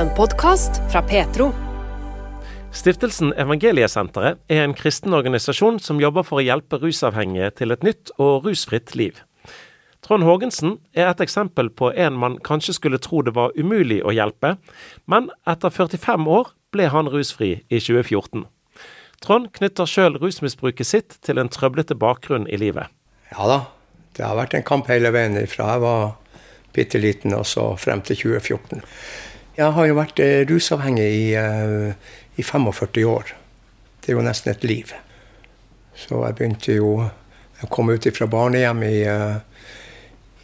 En podkast fra Petro. Stiftelsen Evangeliesenteret er en kristen organisasjon som jobber for å hjelpe rusavhengige til et nytt og rusfritt liv. Trond Haagensen er et eksempel på en man kanskje skulle tro det var umulig å hjelpe, men etter 45 år ble han rusfri i 2014. Trond knytter sjøl rusmisbruket sitt til en trøblete bakgrunn i livet. Ja da, det har vært en kamp hele veien fra jeg var bitte liten og så frem til 2014. Jeg har jo vært eh, rusavhengig i, eh, i 45 år. Det er jo nesten et liv. Så jeg begynte jo Jeg kom ut fra barnehjem i, eh,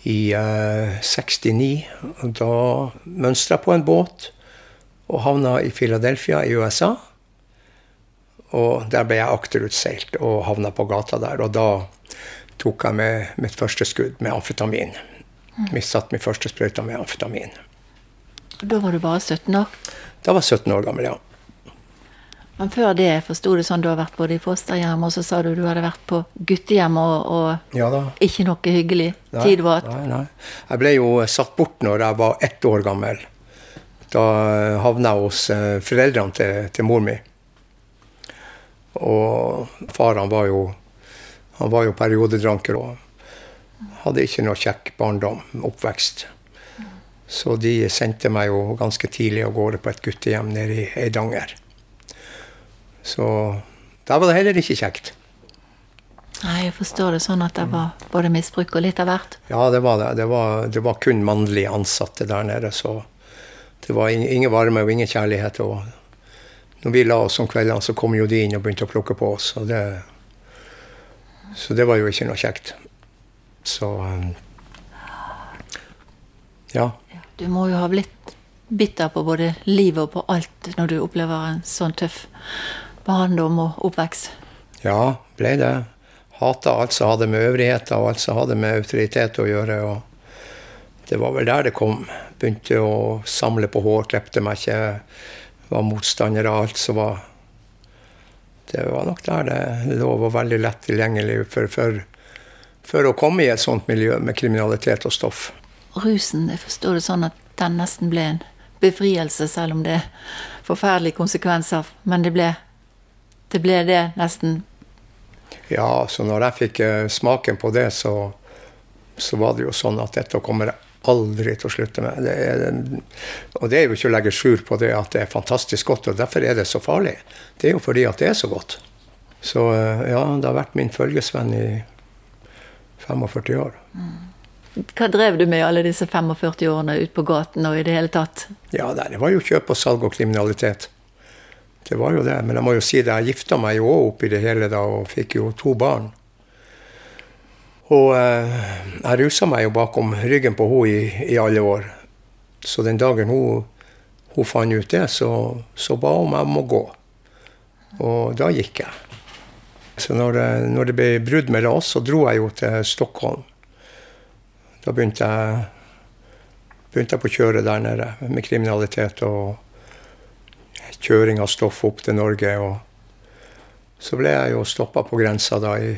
i 69. og Da mønstra jeg på en båt og havna i Philadelphia i USA. Og der ble jeg akterutseilt og havna på gata der. Og da tok jeg med mitt første skudd med amfetamin. Vi satt min første sprøyte med amfetamin. Da var du bare 17 år? Da var jeg 17 år gammel, ja. Men før det forsto du sånn du har vært både i fosterhjem, og så sa du du hadde vært på guttehjem, og, og ja ikke noe hyggelig nei, tid var Nei, nei. Jeg ble jo satt bort når jeg var ett år gammel. Da havna jeg hos eh, foreldrene til, til mor mi. Og far han var jo, han var jo periodedranker og hadde ikke noe kjekk barndom, oppvekst. Så de sendte meg jo ganske tidlig av gårde på et guttehjem nede i Eidanger. Så da var det heller ikke kjekt. Nei, jeg forstår det sånn at det var både misbruk og litt av hvert. Ja, det var det. Det var, det var kun mannlige ansatte der nede, så det var ingen varme og ingen kjærlighet. Og når vi la oss om kveldene, så kom jo de inn og begynte å plukke på oss. Og det, så det var jo ikke noe kjekt. Så ja. Du må jo ha blitt bitter på både livet og på alt når du opplever en sånn tøff barndom og oppvekst? Ja, ble det. Hata alt som hadde med øvrigheter og alt som hadde med autoritet å gjøre. og Det var vel der det kom. Begynte å samle på hår, klepte meg ikke. Var motstander av alt som var Det var nok der det lå var veldig lett tilgjengelig for, for, for å komme i et sånt miljø med kriminalitet og stoff. Rusen, jeg forstår det sånn at den nesten ble en befrielse, selv om det er forferdelige konsekvenser. Men det ble det ble det, nesten? Ja, så når jeg fikk uh, smaken på det, så, så, var det jo sånn at dette kommer jeg aldri til å slutte med. Det er, og det er jo ikke å legge skjul på det at det er fantastisk godt, og derfor er det så farlig. Det er jo fordi at det er så godt. Så uh, ja, det har vært min følgesvenn i 45 år. Mm. Hva drev du med alle disse 45 årene ute på gaten og i det hele tatt? Ja, Det var jo kjøp og salg og kriminalitet. Det var jo det. Men jeg må jo si det, jeg gifta meg jo òg oppi det hele da, og fikk jo to barn. Og eh, jeg rusa meg jo bakom ryggen på henne i, i, alle år. Så den dagen hun, hun fant ut det, så, så ba hun meg om å gå. Og da gikk jeg. Så når, når det ble brudd mellom oss, så dro jeg jo til Stockholm. Da begynte jeg, begynte jeg på kjøret der nede med kriminalitet og kjøring av stoff opp til Norge. Og så ble jeg jo stoppa på grensa da i,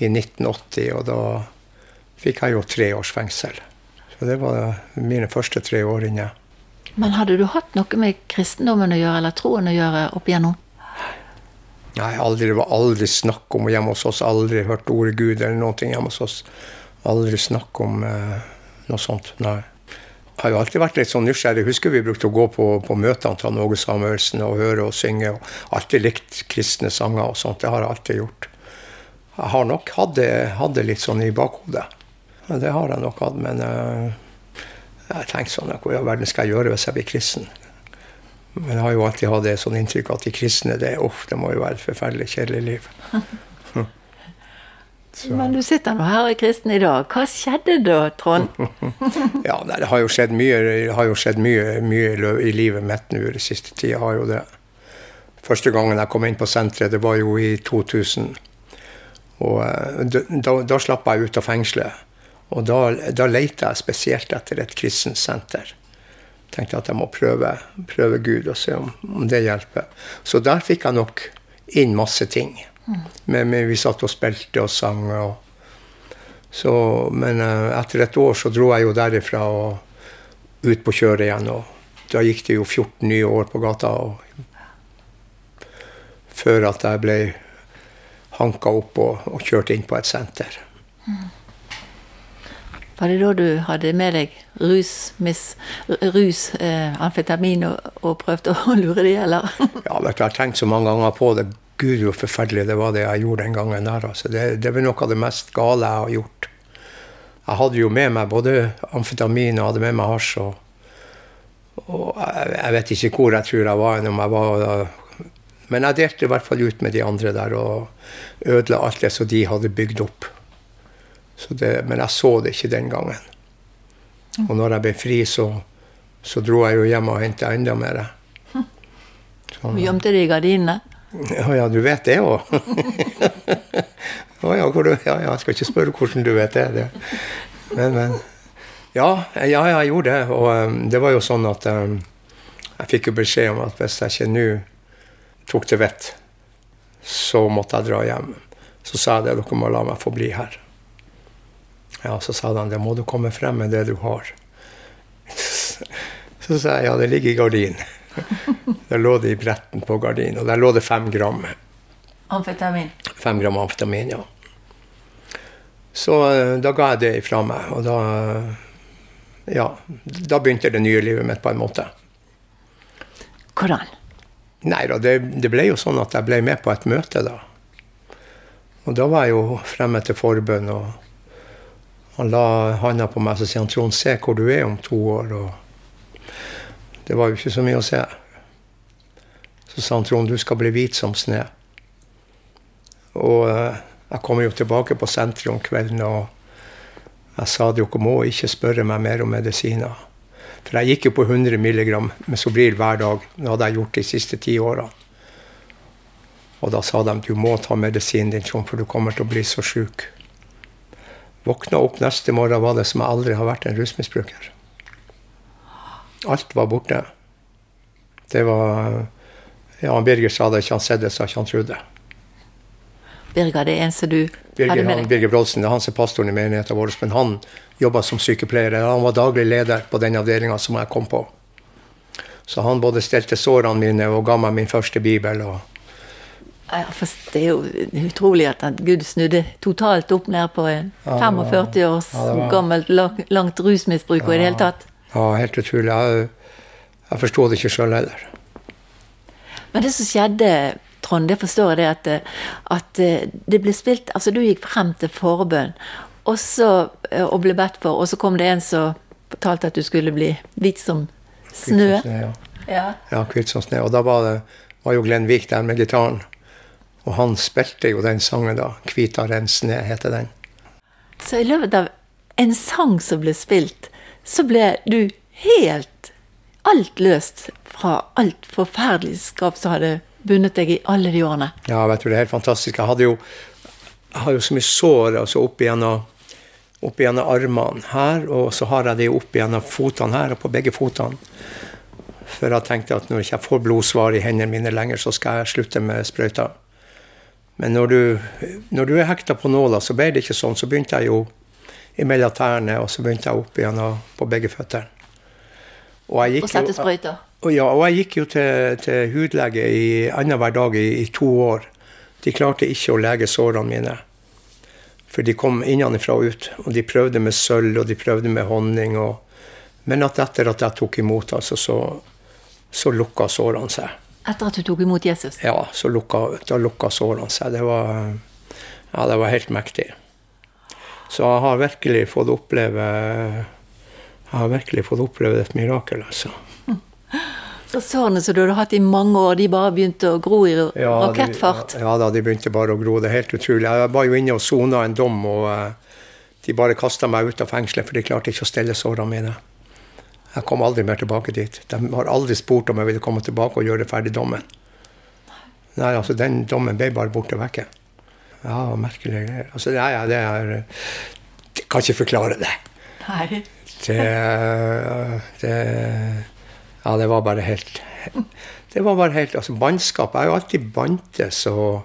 i, 1980, og da fikk jeg jo tre års fengsel. Så det var mine første tre år inne. Men hadde du hatt noe med kristendommen å gjøre, eller troen å gjøre opp igjennom? Nei, aldri, det var aldri snakk om hjemme hos oss. Aldri hørt ordet Gud eller noe hjemme hos oss. Aldri snakk om eh, noe sånt. Nei Jeg har jo alltid vært litt sånn nysgjerrig. Jeg husker vi brukte å gå på, på møtene til Åge Samuelsen og høre og synge. og Alltid likt kristne sanger og sånt. Det har jeg alltid gjort. Jeg har nok hatt det, litt sånn i bakhodet. Det har jeg nok hatt, men uh, jeg tenkte sånn Hva i all verden skal jeg gjøre hvis jeg blir kristen? Men jeg har jo alltid hatt det sånn inntrykk at de kristne det, uff, det må jo være et forferdelig kjedelig liv. Så. Men du sitter nå her og er kristen i dag. Hva skjedde da, Trond? ja, Det har jo skjedd mye, har jo skjedd mye, mye i livet mitt nå i siste tida. har jo det. Første gangen jeg kom inn på senteret, det var jo i 2000. Og eh, da, da slapp jeg ut av fengselet. Og da, da leita jeg spesielt etter et kristent senter. Tenkte at jeg må prøve, prøve Gud og se om, om det hjelper. Så der fikk jeg nok inn masse ting. Men, men, vi satt og spilte og sang. Og, så, men uh, etter et år så dro jeg jo derifra og ut på kjøret igjen og da gikk det jo 14 nye år på gata. Og, før at jeg ble hanka opp og, og kjørt inn på et senter. Var det da du hadde med deg rus, mis, rus eh, amfetamin, og, og prøvde å lure de, eller? ja, vet du, jeg har tenkt så mange ganger på det. Gud, hvor forferdelig det var det jeg gjorde den gangen der. Altså. Det, det var noe av det mest gale jeg har gjort. Jeg hadde jo med meg både amfetamin og hadde med meg hasj. Og, og jeg, jeg, vet ikke hvor jeg tror jeg var. Om jeg var men jeg delte i hvert fall ut med de andre der og ødela alt det som de hadde bygd opp. Det, men jeg så det ikke den gangen. Og når jeg ble fri, så, så dro jeg jo hjem og henta enda mer. Sånn. Gjemte de i gardinene? Ja, ja, du vet det òg. ja, ja, ja, jeg skal ikke spørre hvordan du vet det. det. Men, men. Ja, ja, jeg gjorde det. Og um, det var jo sånn at um, jeg fikk jo beskjed om at hvis jeg ikke nå tok til vett, så måtte jeg dra hjem. Så sa jeg det, dere må la meg få bli her. Ja, så sa han det må du komme frem med det du har. Så sa jeg ja, det ligger i gardinen. Der lå det i bretten på gardinen, og der lå det fem gram. Amfetamin? Fem gram amfetamin, ja. Så eh, da ga jeg det ifra meg, og da Ja, da begynte det nye livet mitt på en måte. Hvordan? Nei da, det, det, ble jo sånn at jeg ble med på et møte da. Og da var jeg jo fremme til forbønn, og han la handa på meg og sier han, Trond, se hvor du er om to år. og det var jo ikke så mye å se. Så sa han Trond, du skal bli hvit som snø. Og eh, jeg kom jo tilbake på senteret om kvelden, og jeg sa dere må ikke spørre meg mer om medisiner. For jeg gikk jo på 100 mg med Sobril hver dag. Det hadde jeg gjort de siste ti årene. Og da sa de du må ta medisinen din, Trond, for du kommer til å bli så sjuk. Våkna opp neste morgen var det som jeg aldri har vært en rusmisbruker. Alt var borte. Det var Ja, Birger sa det ikke, han sett det, så ikke han trodde. Birger, det er en som du Birger, hadde med deg? Birger Brodsen, det er han som er pastoren i menigheten vår. Men han jobba som sykepleier. Han var daglig leder på den avdelinga som jeg kom på. Så han både stelte sårene mine og ga meg min første bibel. og ja, for Det er jo utrolig at Gud snudde totalt opp ned på en 45 års ja, gammelt, langt rusmisbruk og i det hele tatt. Ja, helt utrolig. Jeg, jeg forsto det ikke sjøl heller. Men det som skjedde, Trond, det forstår jeg det at, at eh, det ble spilt Altså, du gikk frem til forbønn og, så, og ble bedt for, og så kom det en som fortalte at du skulle bli hvit som snø. Kvitt som snø, ja. Ja, ja hvit som snø. Og da var, det, var jo Glenn Vik der med gitaren. Og han spilte jo den sangen da. 'Kvitere enn snø' heter den. Så i løpet av en sang som ble spilt, så ble du helt alt løst fra alt forferdelig skap som hadde bundet deg i alle de årene. Ja, vet du, det er helt fantastisk. Jeg hadde jo, jeg har jo så mye sår altså opp igjennom, opp armene her, og så har jeg det opp igjennom fotene her, og på begge fotene. For jeg tenkte at når jeg ikke får blodsvar i hendene mine lenger, så skal jeg slutte med sprøyta. Men når du, når du er hekta på nåla, så ble det ikke sånn. Så begynte jeg jo imellom tærne, og så begynte jeg opp igjen på begge føttene. Og, og sette sprøyter? Ja, og jeg gikk jo til, til hudlege annenhver dag i, i, to år. De klarte ikke å lege sårene mine. For de kom innenfra og ut. Og de prøvde med sølv, og de prøvde med honning. Og, men at etter at jeg tok imot, altså, så, så lukka sårene seg. Etter at du tok imot Jesus? Ja, så lukka, da lukka sårene seg. Det var, ja, det var helt mektig. Så jeg har virkelig fått oppleve Jeg har virkelig fått oppleve et mirakel, altså. Så sårene som du hadde hatt i mange år, de bare begynte å gro i ja, rakettfart? De, ja, ja, da, de begynte bare å gro. Det er helt utrolig. Jeg var jo inne og sona en dom, og uh, de bare kasta meg ut av fengselet, for de klarte ikke å stelle sårene mine. Jeg kom aldri mer tilbake dit. De har aldri spurt om jeg ville komme tilbake og gjøre ferdig dommen. Nei, altså, den dommen ble bare borte vekke. Ja, merkelige greier. Altså, det er, det er Jeg kan ikke forklare det. Nei. Det, det Ja, det var bare helt Det var bare helt Altså, bannskap Jeg har jo alltid bantes og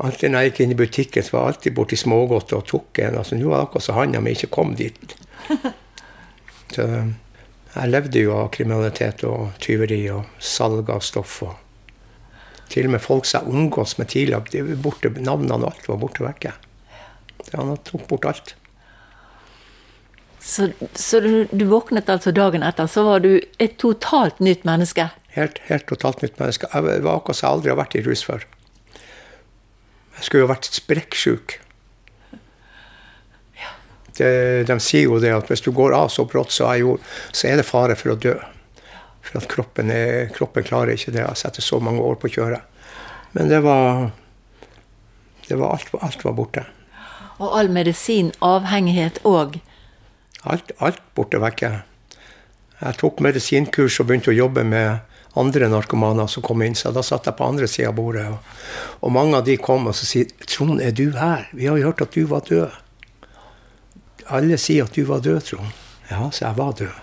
Alltid når jeg gikk inn i butikken, så var jeg alltid borti smågodt og tok en. altså Nå var det akkurat så handa mi ikke kom dit. Så, Jeg levde jo av kriminalitet og tyveri og salg av stoff. og Til og med folk som jeg omgås med tidligere, borte, navnene og alt var borte vekke. Han tok bort alt. Så, så du, du våknet altså dagen etter, så var du et totalt nytt menneske? Helt, helt totalt nytt menneske. Jeg var akkurat som jeg aldri har vært i rus før. Jeg skulle jo vært sprekksjuk. Det, de sier jo det at hvis du går av så brått som jeg gjorde, så er det fare for å dø. For at kroppen, er, kroppen klarer ikke det å sette så mange år på kjøret. Men det var, det var alt, alt var borte. Og all medisin, avhengighet òg? Alt, alt borte vekke. Jeg tok medisinkurs og begynte å jobbe med andre narkomaner som kom inn. Så da satt jeg på andre sida av bordet. Og, og, mange av de kom og så sier 'Trond, er du her? Vi har jo hørt at du var død.' Alle sier at du var død, Trond. Ja, så jeg var død.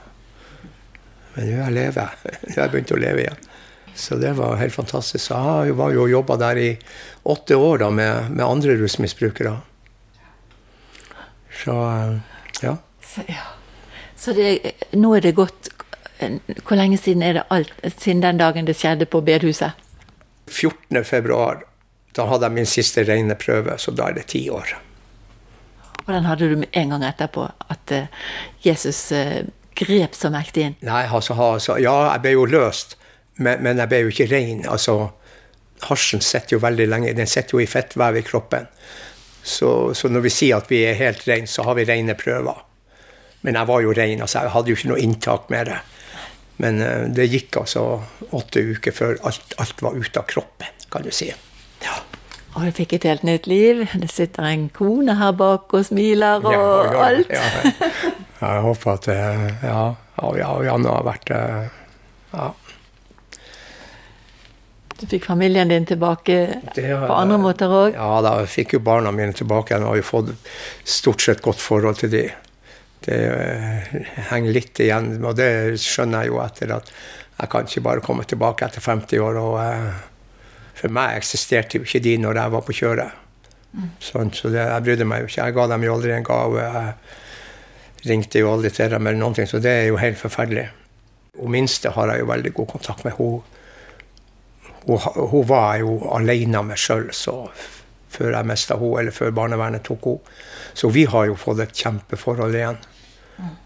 Men nå jeg lever jeg. Jeg har begynt å leve igjen. Så det var helt fantastisk. Jeg var jo og jobba der i åtte år da med, med andre rusmisbrukere. Så ja. Ja. Så det, nå er det gått Hvor lenge siden er det alt siden den dagen det skjedde på bedehuset? 14. februar. Da hadde jeg min siste rene prøve, så da er det ti år. Og den hadde du en gang etterpå, at uh, Jesus uh, grep så mektig inn? Nei, altså, altså, ja, jeg ble jo løst, men, men jeg ble jo ikke rein. Altså, hasjen sitter jo veldig lenge, den sitter jo i fettvev i kroppen. Så, så, når vi sier at vi er helt reine, så har vi rene prøver. Men jeg var jo rein, altså, jeg hadde jo ikke noe inntak med det. Men uh, det gikk altså åtte uker før alt, alt var ute av kroppen, kan du si. Ja. Og du fikk et helt nytt liv. Det sitter en kone her bak og smiler og Ja, ja, alt. Ja, jeg håper at det Ja, ja, ja Janne har vært eh, Ja. Du fikk familien din tilbake Det på andre måter òg. Ja da, jeg fikk jo barna mine tilbake og har jo fått stort sett godt forhold til de. Det eh, henger litt igjen, og det skjønner jeg jo etter at jeg kan ikke bare komme tilbake etter 50 år. og eh, For meg eksisterte jo ikke de når jeg var på kjøret. Sånn, så det, jeg brydde meg jo ikke. Jeg ga dem jo aldri en gave. Jeg ringte jo aldri til dem, eller noen ting, så det er jo helt forferdelig. Hun minste har jeg jo veldig god kontakt med. Hun, hun, hun var jo alene med sjøl før jeg mista henne, eller før barnevernet tok henne. Så vi har jo fått et kjempeforhold igjen.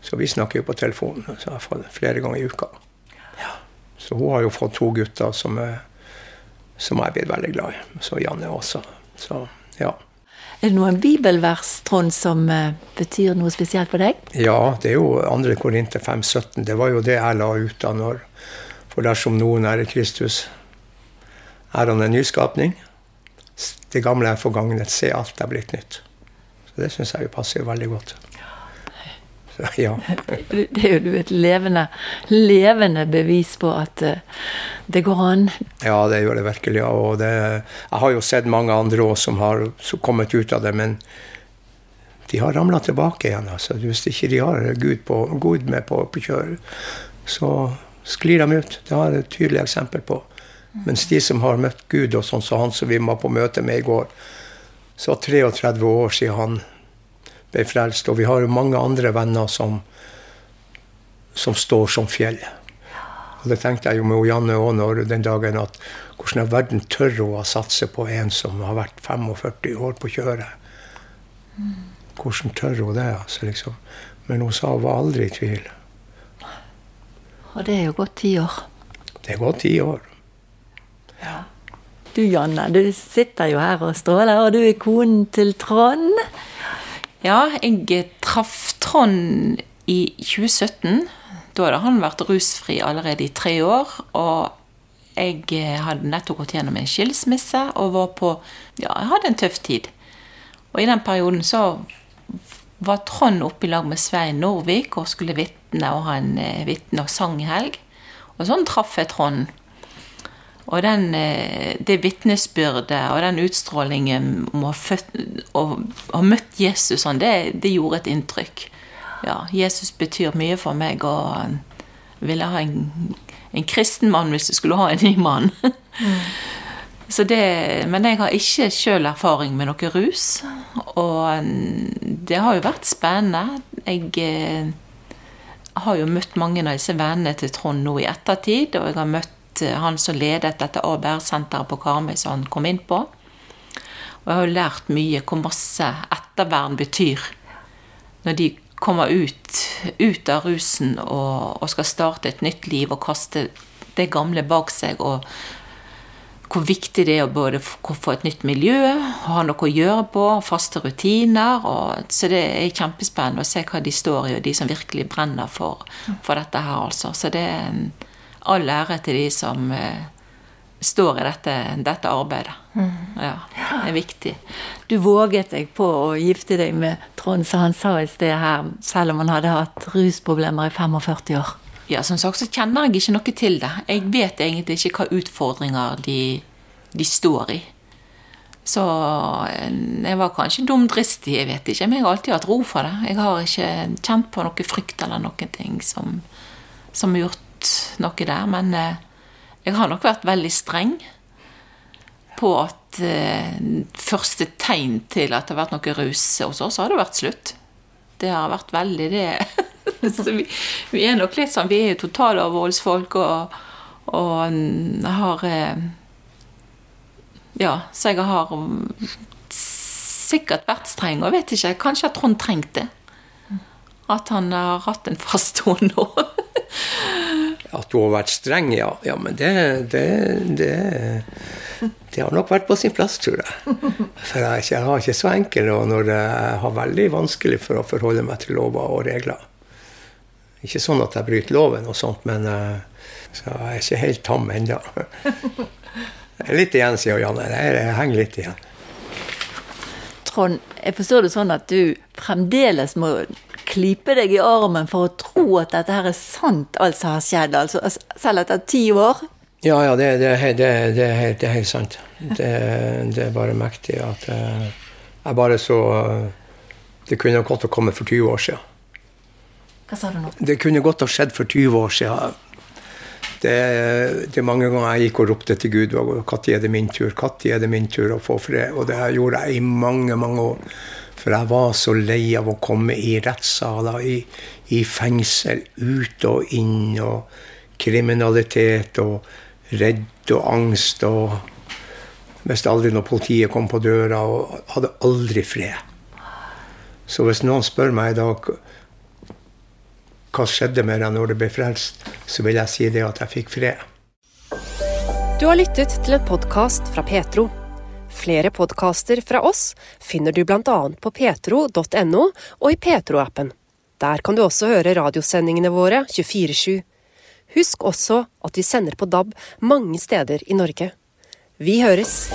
Så vi snakker jo på telefonen så jeg får det flere ganger i uka. Så hun har jo fått to gutter som, er- som jeg er blitt veldig glad i. Så Janne også. Så ja. Er det noen bibelvers, Trond, som eh, betyr noe spesielt for deg? Ja, det er jo 2. Korinter 5,17. Det var jo det jeg la ut da når For dersom noen er i Kristus, er han en nyskapning. Det gamle er forgagnet, Se, alt er blitt nytt. Så det syns jeg jo passer veldig godt. Så, ja. Det er jo du et levende, levende bevis på at eh, det går an. ja, det gjør det virkelig. Og det, jeg har jo sett mange andre òg som har som kommet ut av det, men de har ramla tilbake igjen. altså. Hvis ikke de har Gud, på, Gud med på, på kjøret, så sklir de ut. Det har jeg et tydelig eksempel på. Mens de som har møtt Gud, og sånn som han som vi var på møte med i går, så 33 år siden han ble frelst. Og vi har jo mange andre venner som, som står som fjell. Og det tenkte jeg jo med Janne når den dagen at hvordan i verden tør hun å satse på en som har vært 45 år på kjøret? Hvordan tør hun det? altså liksom. Men hun sa hun var aldri i tvil. Og det er jo gått ti år. Det er gått ti år. Du Janne, du sitter jo her og stråler, og du er konen til Trond. Ja, jeg traff Trond i 2017. Da hadde han vært rusfri allerede i tre år. Og jeg eh, hadde nettopp gått gjennom en skilsmisse og var på Ja, jeg hadde en tøff tid. Og i den perioden så var Trond oppe i lag med Svein Norvik og skulle vitne og ha en eh, vitne- og sanghelg. Og sånn traff jeg Trond. Og den, eh, det vitnesbyrdet og den utstrålingen om å ha, møtt Jesus, sånn, det, det gjorde et inntrykk. Ja, Jesus betyr mye for meg, og ville ha en, en kristen mann hvis du skulle ha en ny mann. Så det, men jeg har ikke sjøl erfaring med noe rus. Og det har jo vært spennende. Jeg eh, har jo møtt mange av disse vennene til Trond nå i ettertid. Og jeg har møtt eh, han som ledet dette ABR-senteret på Karmøy som han kom inn på. Og jeg har jo lært mye hvor masse ettervern betyr. Når de kommer ut, ut av rusen og, og, skal starte et nytt liv og kaste det gamle bak seg. og hvor viktig det er å både få et nytt miljø, ha noe å gjøre på, faste rutiner. Og, så det er kjempespennende å se hva de står i, og de som virkelig brenner for, for dette her, altså. Så det er en all ære til de som eh, står i dette, dette arbeidet. Mm. Ja, det er viktig. Du våget deg på å gifte deg med Trond, som han sa i sted her, selv om han hadde hatt rusproblemer i 45 år. Ja, som sagt så kjenner jeg ikke noe til det. Jeg vet egentlig ikke hva utfordringer de, de står i. Så eh, jeg var kanskje dumdristig, jeg vet ikke. Men jeg har alltid hatt ro for det. Jeg har ikke kjent på noe frykt eller noen ting som, som har noe der. Men eh, jeg har nok vært veldig streng på at eh, første tegn til at det har vært noe rus hos oss, har det vært slutt. Det har vært veldig det vi, vi, er nok litt sånn Vi er jo totalavholdsfolk og, og har eh, Ja, så jeg har sikkert vært streng, og vet ikke, kanskje at Trond trengte det. At han har hatt en fast hund nå. hun har vært streng, ja. Ja, men det, det, det, det har nok vært på sin plass, tror jeg. For jeg, jeg har ikke så enkel når jeg har veldig vanskelig for å forholde meg til lover og regler. Ikke sånn at jeg bryter loven og sånt, men uh, så jeg er ikke helt tam ennå. litt igjen, sier Janne. Jeg henger litt igjen. Trond, jeg forstår det sånn at du fremdeles må klype deg i armen for å tro at dette her er sant, alt som har skjedd? Altså, selv etter ti år? Ja, ja, det, det, det, det er, helt, er, helt, sant. Det, er bare mektig at uh, jeg bare så uh, Det kunne godt ha kommet for 20 år siden. Hva sa du nå? Det kunne godt ha skjedd for 20 år siden. Det, det er mange ganger jeg gikk og ropte til Gud når er det min tur Når er det min tur å få fred? Og det gjorde jeg i mange, mange år. For jeg var så lei av å komme i rettssaler, i, i fengsel, ut og inn, og kriminalitet og redd og angst. og Visste aldri når politiet kom på døra, og hadde aldri fred. Så hvis noen spør meg i dag hva skjedde med deg når du ble frelst, så vil jeg si det at jeg fikk fred. Du har lyttet til en podkast fra Petro. Flere podkaster fra oss finner du bl.a. på petro.no og i Petro-appen. Der kan du også høre radiosendingene våre 24-7. Husk også at vi sender på DAB mange steder i Norge. Vi høres!